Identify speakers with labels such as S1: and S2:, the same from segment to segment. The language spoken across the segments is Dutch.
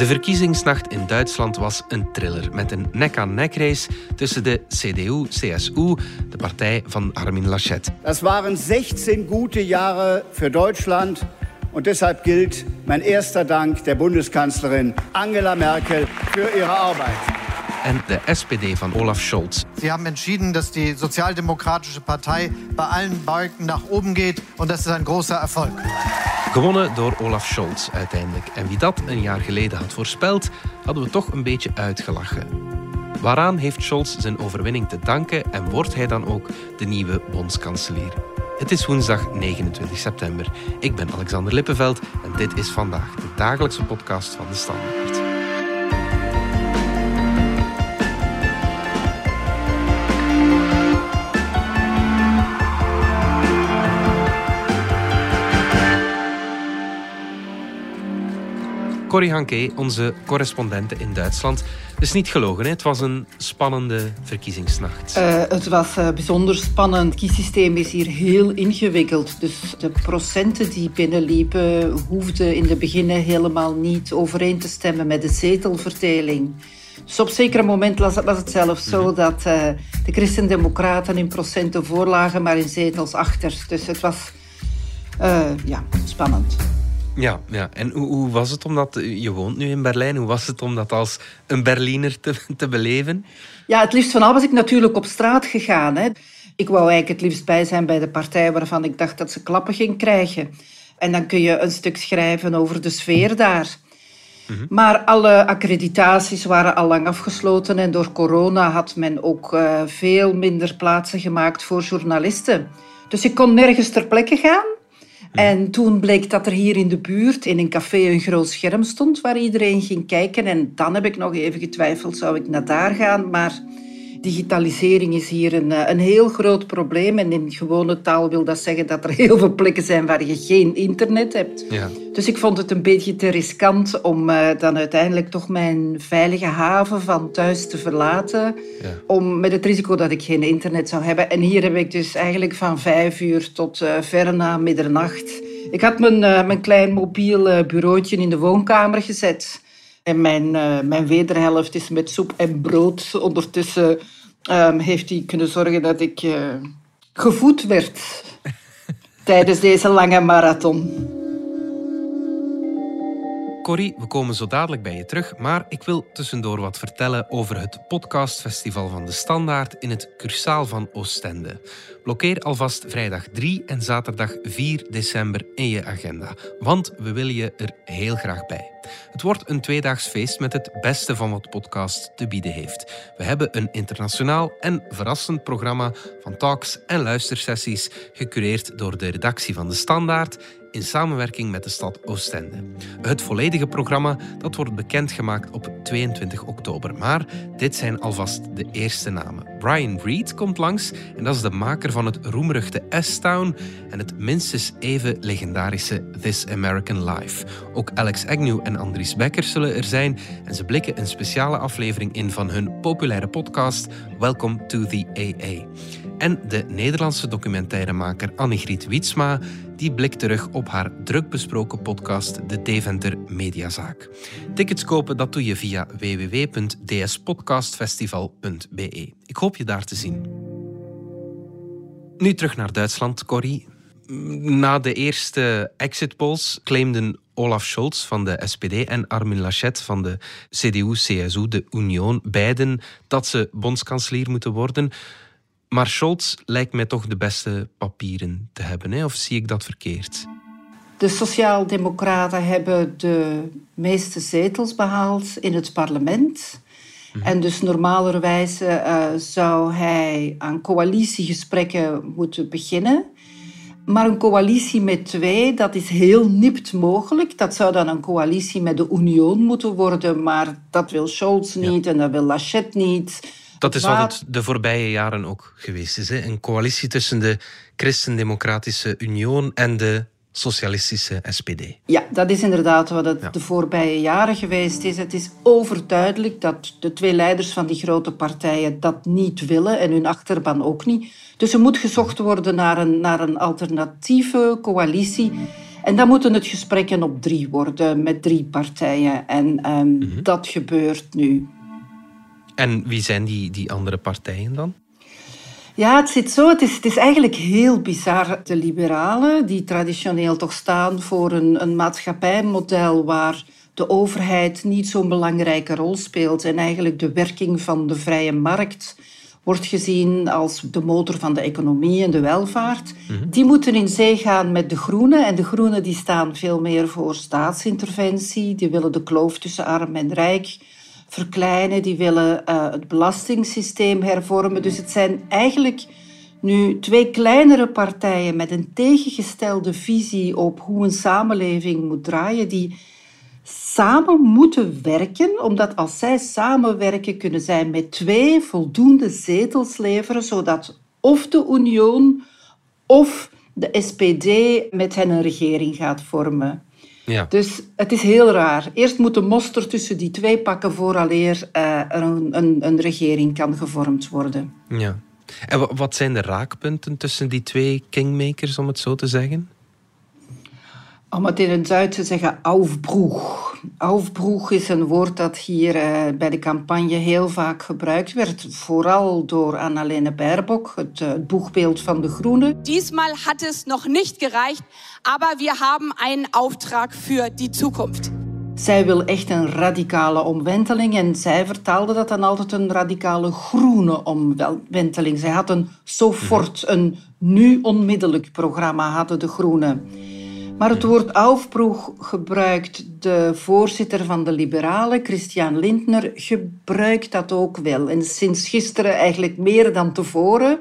S1: De verkiezingsnacht in Duitsland was een thriller met een nek-aan-nek race tussen de CDU-CSU, de partij van Armin Laschet.
S2: Das waren 16 gute Jahre für Deutschland. Und deshalb gilt mein erster Dank der Bundeskanzlerin Angela Merkel für ihre Arbeit.
S1: En de SPD van Olaf Scholz.
S3: Sie haben entschieden, dass die Sozialdemokratische Partei bei allen Balken nach oben geht. Und das ist ein großer Erfolg.
S1: Gewonnen door Olaf Scholz uiteindelijk. En wie dat een jaar geleden had voorspeld, hadden we toch een beetje uitgelachen. Waaraan heeft Scholz zijn overwinning te danken en wordt hij dan ook de nieuwe bondskanselier? Het is woensdag 29 september. Ik ben Alexander Lippenveld en dit is vandaag de dagelijkse podcast van de Standaard. Corrie Hanke, onze correspondente in Duitsland. Het is niet gelogen, hè? het was een spannende verkiezingsnacht.
S4: Uh, het was uh, bijzonder spannend. Het kiesysteem is hier heel ingewikkeld. Dus de procenten die binnenliepen hoefden in het begin helemaal niet overeen te stemmen met de zetelverdeling. Dus op zeker moment was het zelfs zo mhm. dat uh, de Christen-Democraten in procenten voorlagen, maar in zetels achter. Dus het was ja, spannend.
S1: Ja, ja. en hoe, hoe, was het omdat je woont nu in Berlijn? Hoe was het om dat als een Berliner te, te beleven?
S4: Ja, het liefst van al was ik natuurlijk op straat gegaan. Hè. Ik wou eigenlijk het liefst bij zijn bij de partij waarvan ik dacht dat ze klappen ging krijgen. En dan kun je een stuk schrijven over de sfeer daar. Mhm. Maar alle accreditaties waren al lang afgesloten en door corona had men ook uh, veel minder plaatsen gemaakt voor journalisten. Dus ik kon nergens ter plekke gaan. En toen bleek dat er hier in de buurt in een café een groot scherm stond waar iedereen ging kijken. En dan heb ik nog even getwijfeld, zou ik naar daar gaan? Maar digitalisering is hier een, eh, een heel groot probleem. En in gewone taal wil dat zeggen dat er heel veel plekken zijn waar je geen internet hebt. Ja. Dus ik vond het een beetje te riskant om uh, dan uiteindelijk toch mijn veilige haven van thuis te verlaten. Ja. Om, met het risico dat ik geen internet zou hebben. En hier heb ik dus eigenlijk van vijf uur tot uh, ver na middernacht... Ik had mijn, mijn klein mobiel bureautje in de woonkamer gezet... En mijn, uh, mijn wederhelft is met soep en brood. Ondertussen um, heeft hij kunnen zorgen dat ik uh, gevoed werd tijdens deze lange marathon.
S1: Corrie, we komen zo dadelijk bij je terug, maar ik wil tussendoor wat vertellen over het podcastfestival van de Standaard in het Cursaal van Oostende. Blokkeer alvast vrijdag 3 en zaterdag 4 december in je agenda, want we willen je er heel graag bij. Het wordt een tweedaags feest met het beste van wat podcast te bieden heeft. We hebben een internationaal en verrassend programma van talks en luistersessies, gecureerd door de redactie van de Standaard in samenwerking met de stad Oostende. Het volledige programma dat wordt bekendgemaakt op 22 oktober. Maar dit zijn alvast de eerste namen. Brian Reed komt langs en dat is de maker van het roemruchte S-Town en het minstens even legendarische This American Life. Ook Alex Agnew en Andries Becker zullen er zijn en ze blikken een speciale aflevering in van hun populaire podcast Welcome to the AA. En de Nederlandse documentairemaker Annegriet Wietsma die blikt terug op haar druk besproken podcast De Deventer Mediazaak. Tickets kopen dat doe je via www.dspodcastfestival.be. Ik hoop je daar te zien. Nu terug naar Duitsland, Corrie. Na de eerste exit polls claimden Olaf Scholz van de SPD en Armin Laschet van de CDU-CSU, de Union, beiden dat ze bondskanselier moeten worden. Maar Scholz lijkt mij toch de beste papieren te hebben, hè? of zie ik dat verkeerd?
S4: De Sociaaldemocraten hebben de meeste zetels behaald in het parlement. Mhm. En dus normalerwijs uh, zou hij aan coalitiegesprekken moeten beginnen. Maar een coalitie met twee, dat is heel nipt mogelijk. Dat zou dan een coalitie met de Union moeten worden, maar dat wil Scholz niet en dat wil Laschet niet.
S1: Dat is wat het de voorbije jaren ook geweest is. Hè? Een coalitie tussen de Christendemocratische Union en de socialistische SPD.
S4: Ja, dat is inderdaad wat het de voorbije jaren geweest is. Het is overduidelijk dat de twee leiders van die grote partijen dat niet willen en hun achterban ook niet. Dus er moet gezocht worden naar een, naar een alternatieve coalitie. En dan moeten het gesprekken op drie worden met drie partijen. En ehm, mhm. dat gebeurt nu.
S1: En wie zijn die, die andere partijen dan?
S4: Ja, het zit zo. Het is, het is eigenlijk heel bizar. De liberalen, die traditioneel toch staan voor een, een maatschappijmodel waar de overheid niet zo'n belangrijke rol speelt en eigenlijk de werking van de vrije markt wordt gezien als de motor van de economie en de welvaart. Mhm. Die moeten in zee gaan met de groenen. En de groenen die staan veel meer voor staatsinterventie. Die willen de kloof tussen arm en rijk verkleinen. Die willen uh, het belastingssysteem hervormen. Dus het zijn eigenlijk nu twee kleinere partijen met een tegengestelde visie op hoe een samenleving moet draaien. Die samen moeten werken, omdat als zij samenwerken kunnen zij met twee voldoende zetels leveren, zodat of de Union of de SPD met hen een regering gaat vormen. Ja. Dus het is heel raar. Eerst moet de moster tussen die twee pakken vooraleer uh, er een, een, een regering kan gevormd worden.
S1: Ja. En wat zijn de raakpunten tussen die twee kingmakers, om het zo te zeggen?
S4: Om het in het Duits te zeggen, aufbroeg. Aufbroeg is een woord dat hier uh, bij de campagne heel vaak gebruikt werd. Vooral door Annalene Baerbock, het, uh, het boegbeeld van de Groenen.
S5: Diesmal hat es nog niet gereicht, aber wir haben einen Auftrag für die Zukunft.
S4: Zij wil echt een radicale omwenteling en zij vertaalde dat dan altijd een radicale groene omwenteling. Zij had een sofort, een nu onmiddellijk programma hadden de Groenen. Maar het woord aufbroeg gebruikt de voorzitter van de Liberalen, Christian Lindner, gebruikt dat ook wel. En sinds gisteren eigenlijk meer dan tevoren.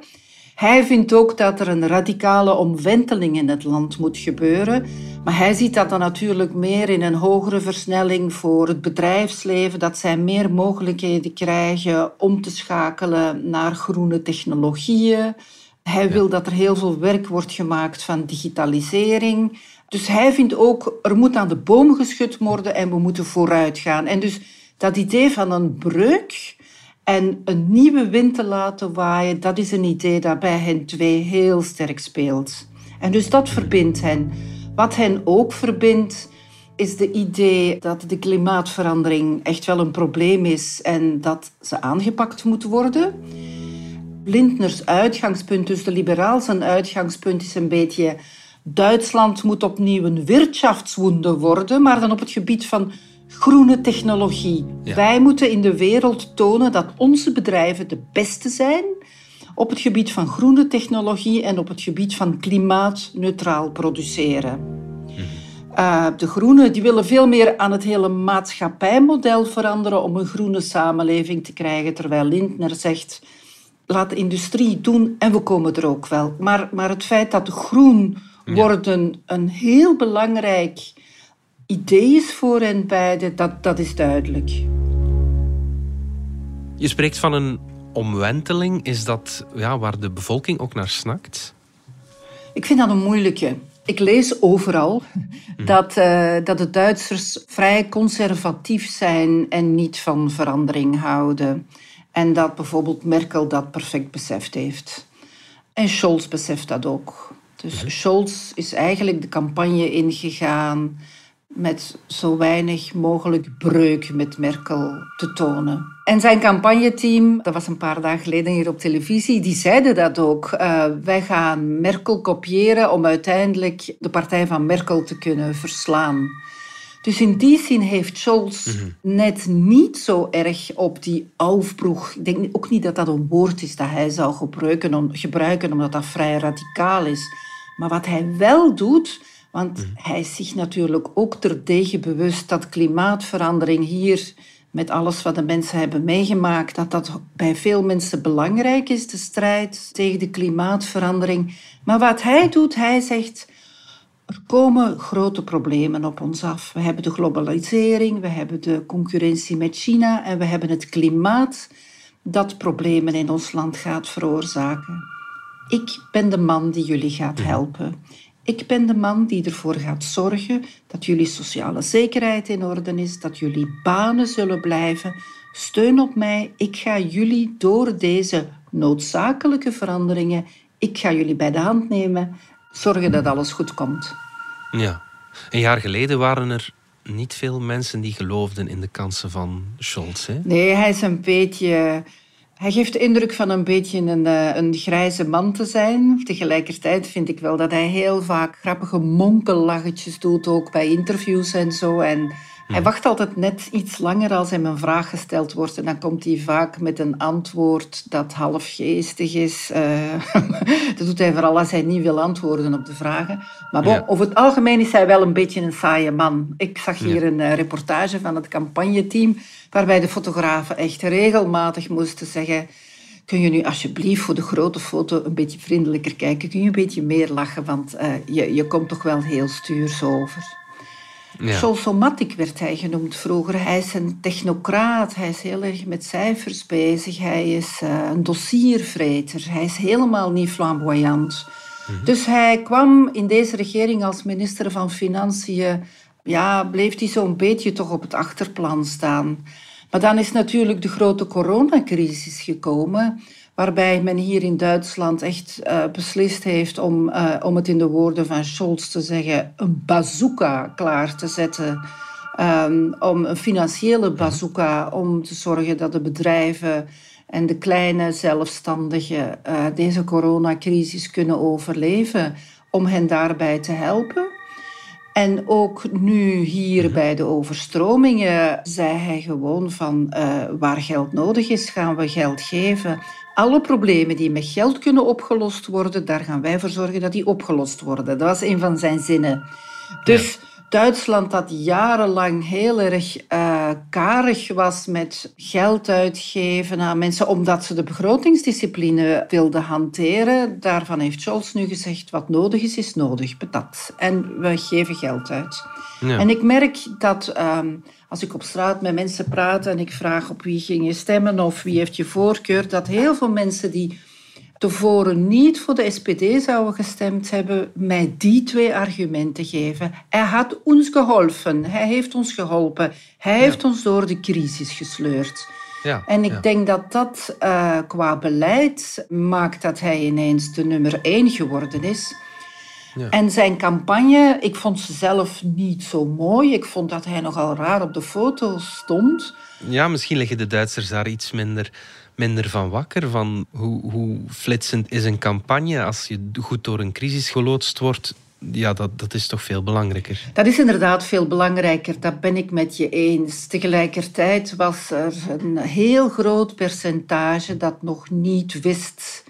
S4: Hij vindt ook dat er een radicale omwenteling in het land moet gebeuren. Maar hij ziet dat dan natuurlijk meer in een hogere versnelling voor het bedrijfsleven, dat zij meer mogelijkheden krijgen om te schakelen naar groene technologieën. Hij wil dat er heel veel werk wordt gemaakt van digitalisering. Dus hij vindt ook, er moet aan de boom geschud worden en we moeten vooruit gaan. En dus dat idee van een breuk en een nieuwe wind te laten waaien, dat is een idee dat bij hen twee heel sterk speelt. En dus dat verbindt hen. Wat hen ook verbindt, is de idee dat de klimaatverandering echt wel een probleem is en dat ze aangepakt moet worden. Lindners uitgangspunt, dus de liberaal zijn uitgangspunt, is een beetje Duitsland moet opnieuw een wirtschaftswunder worden, maar dan op het gebied van groene technologie. Wij moeten in de wereld tonen dat onze bedrijven de beste zijn op het gebied van groene technologie en op het gebied van klimaatneutraal produceren. Mhm. Uh, de Groenen die willen veel meer aan het hele maatschappijmodel veranderen om een groene samenleving te krijgen, terwijl Lindner zegt laat de industrie doen en we komen er ook wel. Maar, maar het feit dat groen worden een heel belangrijk idee is voor hen beiden, dat, dat is duidelijk.
S1: Je spreekt van een omwenteling. Is dat ja, waar de bevolking ook naar snakt?
S4: Ik vind dat een moeilijke. Ik lees overal hm. dat, uh, dat de Duitsers vrij conservatief zijn en niet van verandering houden. En dat bijvoorbeeld Merkel dat perfect beseft heeft. En Scholz beseft dat ook. Dus mhm. Scholz is eigenlijk de campagne ingegaan met zo weinig mogelijk breuk met Merkel te tonen. En zijn campagneteam, dat was een paar dagen geleden hier op televisie, die zeiden dat ook. Uh, wij gaan Merkel kopiëren om uiteindelijk de partij van Merkel te kunnen verslaan. Dus in die zin heeft Scholz mhm. net niet zo erg op die aufbroeg. Ik denk ook niet dat dat een woord is dat hij zou gebruiken, gebruiken omdat dat vrij radicaal is. Maar wat hij wel doet, want mhm. hij is zich natuurlijk ook terdege bewust dat klimaatverandering hier, met alles wat de mensen hebben meegemaakt, dat dat bij veel mensen belangrijk is, de strijd tegen de klimaatverandering. Maar wat hij doet, hij zegt, er komen grote problemen op ons af. We hebben de globalisering, we hebben de concurrentie met China en we hebben het klimaat dat problemen in ons land gaat veroorzaken. Ik ben de man die jullie gaat helpen. Ik ben de man die ervoor gaat zorgen dat jullie sociale zekerheid in orde is, dat jullie banen zullen blijven. Steun op mij. Ik ga jullie door deze noodzakelijke veranderingen, ik ga jullie bij de hand nemen, zorgen dat alles goed komt.
S1: Ja, Een jaar geleden waren er niet veel mensen die geloofden in de kansen van Scholz. Hè?
S4: Nee, hij is een beetje. Hij geeft de indruk van een beetje een, eh, een grijze man te zijn. Tegelijkertijd vind ik wel dat hij heel vaak grappige monkellachetjes doet, ook bij interviews en zo. En hij wacht altijd net iets langer als hem een vraag gesteld wordt. En dan komt hij vaak met een antwoord dat half geestig is. Uh, dat doet hij vooral als hij niet wil antwoorden op de vragen. Maar bon, over het algemeen is hij wel een beetje een saaie man. Ik zag hier een uh, reportage van het campagneteam, waarbij de fotografen echt regelmatig moesten zeggen... Kun je nu alsjeblieft voor de grote foto een beetje vriendelijker kijken? Kun je een beetje meer lachen? Want uh, je, je komt toch wel heel stuurs over. Ja. werd hij genoemd vroeger. Hij is een technocraat, hij is heel erg met cijfers bezig, hij is uh, een dossiervreter, hij is helemaal niet flamboyant. Mhm. Dus hij kwam in deze regering als minister van Financiën, ja, bleef hij zo'n beetje toch op het achterplan staan. Maar dan is natuurlijk de grote coronacrisis gekomen waarbij men hier in Duitsland echt uh, beslist heeft om, uh, om het in de woorden van Scholz te zeggen, een bazooka klaar te zetten. Um, om een financiële bazooka, om te zorgen dat de bedrijven en de kleine zelfstandigen uh, deze coronacrisis kunnen overleven, om hen daarbij te helpen. En ook nu hier mhm. bij de overstromingen zei hij gewoon van uh, waar geld nodig is, gaan we geld geven alle problemen die met geld kunnen opgelost worden, daar gaan wij voor zorgen dat die opgelost worden. Dat was een van zijn zinnen. Dus Duitsland dat jarenlang heel erg uh, karig was met geld uitgeven aan mensen omdat ze de begrotingsdiscipline wilden hanteren. Daarvan heeft Scholz nu gezegd, wat nodig is, is nodig, patat. En we geven geld uit. Ja. En ik merk dat um, als ik op straat met mensen praat en ik vraag op wie ging je stemmen of wie heeft je voorkeur, dat heel veel mensen die tevoren niet voor de SPD zouden gestemd hebben, mij die twee argumenten geven. Hij had ons geholpen, hij heeft ons geholpen, hij heeft ons door de crisis gesleurd. Ja, en ik denk dat dat uh, qua beleid maakt dat hij ineens de nummer één geworden is. Ja. En zijn campagne, ik vond ze zelf niet zo mooi. Ik vond dat hij nogal raar op de foto stond.
S1: Ja, misschien liggen de Duitsers daar iets minder minder van wakker. Van hoe, hoe flitsend is een campagne als je goed door een crisis geloodst wordt. Ja, dat, dat is toch veel belangrijker.
S4: Dat is inderdaad veel belangrijker, dat ben ik met je eens. Tegelijkertijd was er een heel groot percentage dat nog niet wist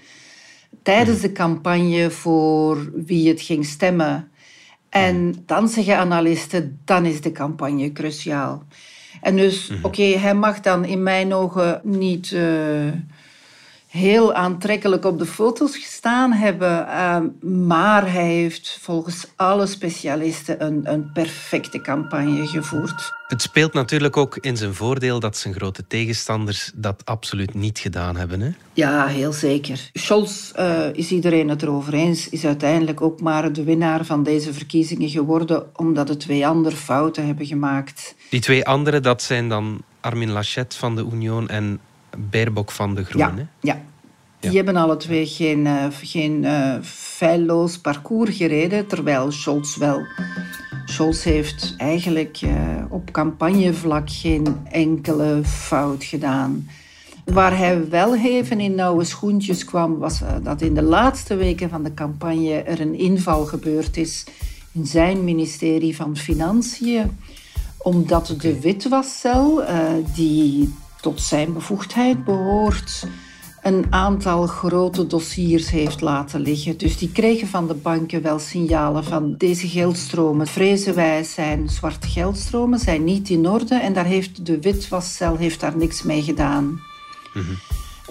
S4: tijdens de campagne voor wie het ging stemmen. En dan zeggen analisten, dan is de campagne cruciaal. En dus, mhm. oké, hij mag dan in mijn ogen niet uh, heel aantrekkelijk op de foto's gestaan hebben, uh, maar hij heeft volgens alle specialisten een, een perfecte campagne gevoerd.
S1: Het speelt natuurlijk ook in zijn voordeel dat zijn grote tegenstanders dat absoluut niet gedaan hebben. Hè?
S4: Ja, heel zeker. Scholz, uh, is iedereen het erover eens, is uiteindelijk ook maar de winnaar van deze verkiezingen geworden, omdat de twee andere fouten hebben gemaakt.
S1: Die twee andere, dat zijn dan Armin Laschet van de Union en Baerbock van de Groenen.
S4: Ja, ja. Die hebben alle twee geen, uh, geen uh, feilloos parcours gereden, terwijl Scholz wel. Scholz heeft eigenlijk uh, op campagnevlak geen enkele fout gedaan. Waar hij wel even in nauwe schoentjes kwam, was dat in de laatste weken van de campagne er een inval gebeurd is in zijn ministerie van Financiën omdat de witwascel, uh, die tot zijn bevoegdheid behoort, een aantal grote dossiers heeft laten liggen. Dus die kregen van de banken wel signalen van deze geldstromen, vrezen wij, zijn zwarte geldstromen, zijn niet in orde en daar heeft de witwascel heeft daar niks mee gedaan. Mhm.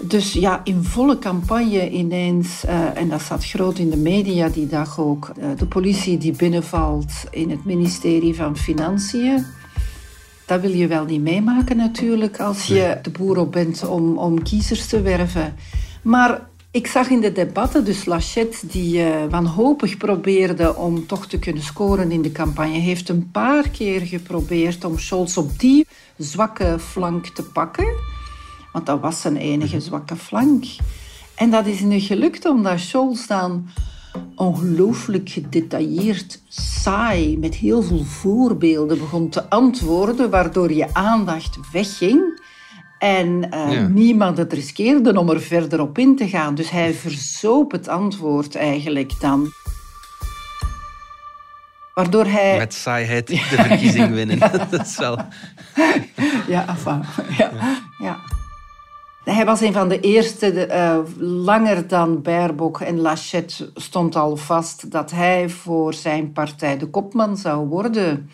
S4: Dus ja, in volle campagne ineens, uh, en dat zat groot in de media die dag ook, uh, de politie die binnenvalt in het ministerie van Financiën. Dat wil je wel niet meemaken natuurlijk als je de boer op bent om, om kiezers te werven. Maar ik zag in de debatten dus Lachette die uh, wanhopig probeerde om toch te kunnen scoren in de campagne. Heeft een paar keer geprobeerd om Scholz op die zwakke flank te pakken. Want dat was zijn enige mhm. zwakke flank. En dat is niet gelukt omdat Scholz dan ongelooflijk gedetailleerd, saai, met heel veel voorbeelden begon te antwoorden, waardoor je aandacht wegging en uh, niemand het riskeerde om er verder op in te gaan. Dus hij verzoop het antwoord eigenlijk dan. Waardoor hij...
S1: Met saaiheid de verkiezing winnen. Dat is wel...
S4: Ja, enfin, ja, ja. Hij was een van de eerste, uh, langer dan Baerbock en Lachette stond al vast dat hij voor zijn partij de kopman zou worden.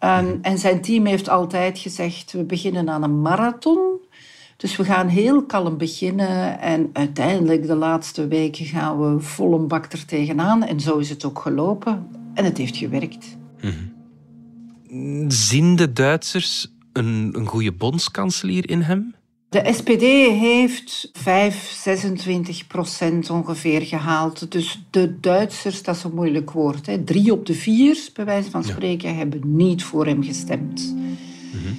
S4: Um, en zijn team heeft altijd gezegd, we beginnen aan een marathon. Dus we gaan heel kalm beginnen en uiteindelijk de laatste weken gaan we vol een bak er tegenaan. En zo is het ook gelopen. En het heeft gewerkt.
S1: Mm Zien de Duitsers een, een goede bondskanselier in hem?
S4: De SPD heeft 5, 26 procent ongeveer gehaald. Dus de Duitsers, dat is een moeilijk woord. Hè. Drie op de vier, bij wijze van spreken, hebben niet voor hem gestemd. Mhm.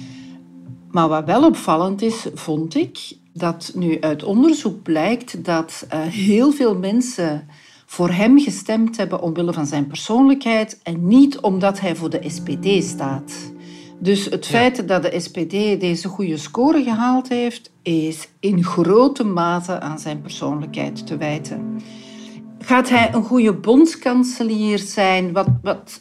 S4: Maar wat wel opvallend is, vond ik, dat nu uit onderzoek blijkt dat uh, heel veel mensen voor hem gestemd hebben omwille van zijn persoonlijkheid en niet omdat hij voor de SPD staat. Dus het feit dat de SPD deze goede score gehaald heeft, is in grote mate aan zijn persoonlijkheid te wijten. Gaat hij een goede bondskanselier zijn? Wat, wat,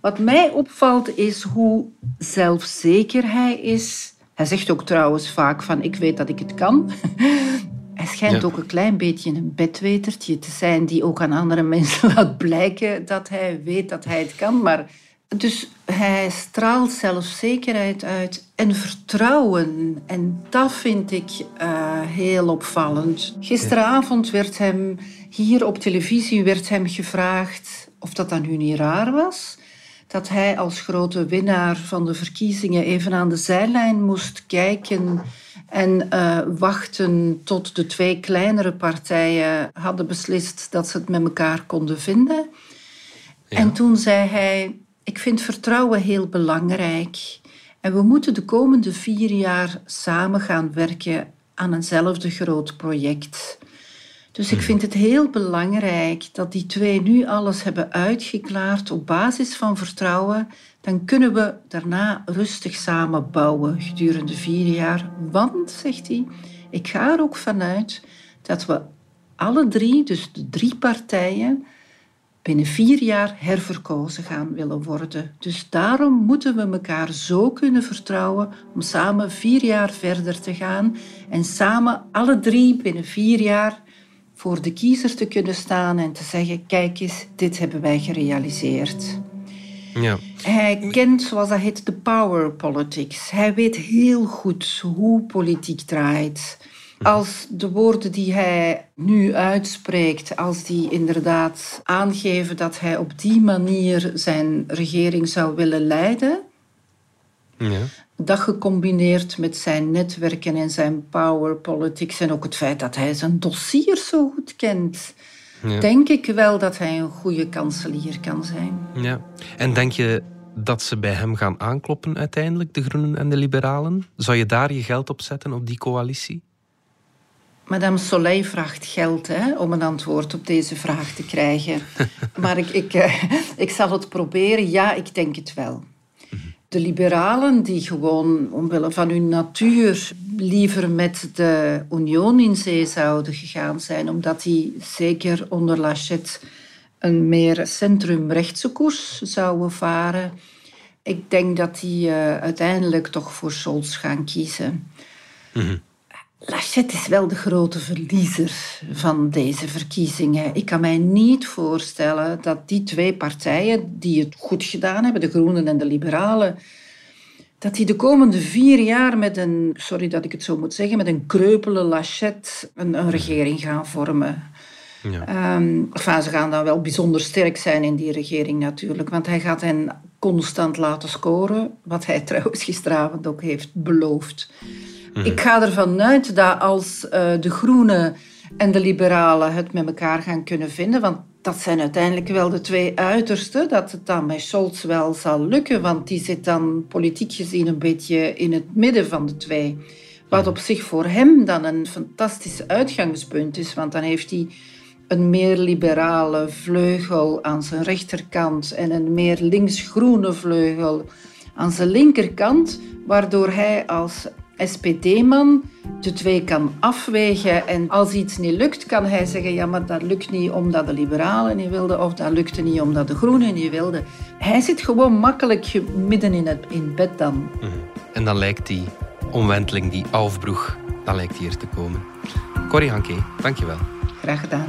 S4: wat mij opvalt is hoe zelfzeker hij is. Hij zegt ook trouwens vaak van ik weet dat ik het kan. Hij schijnt ook een klein beetje een bedwetertje te zijn die ook aan andere mensen laat blijken dat hij weet dat hij het kan. Maar dus hij straalt zelfzekerheid uit en vertrouwen. En dat vind ik uh, heel opvallend. Gisteravond werd hem, hier op televisie, werd hem gevraagd of dat dan nu niet raar was. Dat hij als grote winnaar van de verkiezingen even aan de zijlijn moest kijken en uh, wachten tot de twee kleinere partijen hadden beslist dat ze het met elkaar konden vinden. Ja. En toen zei hij: Ik vind vertrouwen heel belangrijk. En we moeten de komende vier jaar samen gaan werken aan eenzelfde groot project. Dus ik vind het heel belangrijk dat die twee nu alles hebben uitgeklaard op basis van vertrouwen. Dan kunnen we daarna rustig samen bouwen gedurende vier jaar. Want, zegt hij, ik ga er ook vanuit dat we alle drie, dus de drie partijen, binnen vier jaar herverkozen gaan willen worden. Dus daarom moeten we elkaar zo kunnen vertrouwen om samen vier jaar verder te gaan en samen alle drie binnen vier jaar voor de kiezer te kunnen staan en te zeggen: kijk eens, dit hebben wij gerealiseerd.
S1: Ja.
S4: Hij kent, zoals dat heet, de power politics. Hij weet heel goed hoe politiek draait. Als de woorden die hij nu uitspreekt, als die inderdaad aangeven dat hij op die manier zijn regering zou willen leiden, ja. Dat gecombineerd met zijn netwerken en zijn power politics en ook het feit dat hij zijn dossier zo goed kent, ja. denk ik wel dat hij een goede kanselier kan zijn.
S1: Ja. En denk je dat ze bij hem gaan aankloppen uiteindelijk, de Groenen en de Liberalen? Zou je daar je geld op zetten, op die coalitie?
S4: Madame Soleil vraagt geld hè, om een antwoord op deze vraag te krijgen. maar ik, ik, eh, ik zal het proberen. Ja, ik denk het wel de liberalen, die gewoon omwille van hun natuur liever met de Union in zee zouden gegaan zijn, omdat die zeker onder Lachette een meer centrumrechtse koers zouden varen. Ik denk dat die uh, uiteindelijk toch voor Scholz gaan kiezen. Mm Lachette is wel de grote verliezer van deze verkiezingen. Ik kan mij niet voorstellen dat die twee partijen die het goed gedaan hebben, de Groenen en de Liberalen, dat die de komende vier jaar met een, sorry dat ik het zo moet zeggen, met een kreupele Lachette een, een regering gaan vormen. Ja. Um, enfin, ze gaan dan wel bijzonder sterk zijn in die regering natuurlijk, want hij gaat hen constant laten scoren, wat hij trouwens gisteravond ook heeft beloofd. Mhm. Ik ga ervan uit dat als uh, de Groenen en de Liberalen het met elkaar gaan kunnen vinden, want dat zijn uiteindelijk wel de twee uitersten, dat het dan met Scholz wel zal lukken, want die zit dan politiek gezien een beetje in het midden van de twee. Wat mhm. op zich voor hem dan een fantastisch uitgangspunt is, want dan heeft hij een meer liberale vleugel aan zijn rechterkant en een meer linksgroene vleugel aan zijn linkerkant, waardoor hij als SPD-man de twee kan afwegen. En als iets niet lukt, kan hij zeggen: ja, maar dat lukt niet omdat de liberalen niet wilden, of dat lukte niet omdat de groenen niet wilden. Hij zit gewoon makkelijk midden in het in bed dan. Mhm.
S1: En dan lijkt die omwenteling, die afbroeg, dan lijkt hier te komen. Corrie Hanke, dankjewel.
S4: Graag gedaan.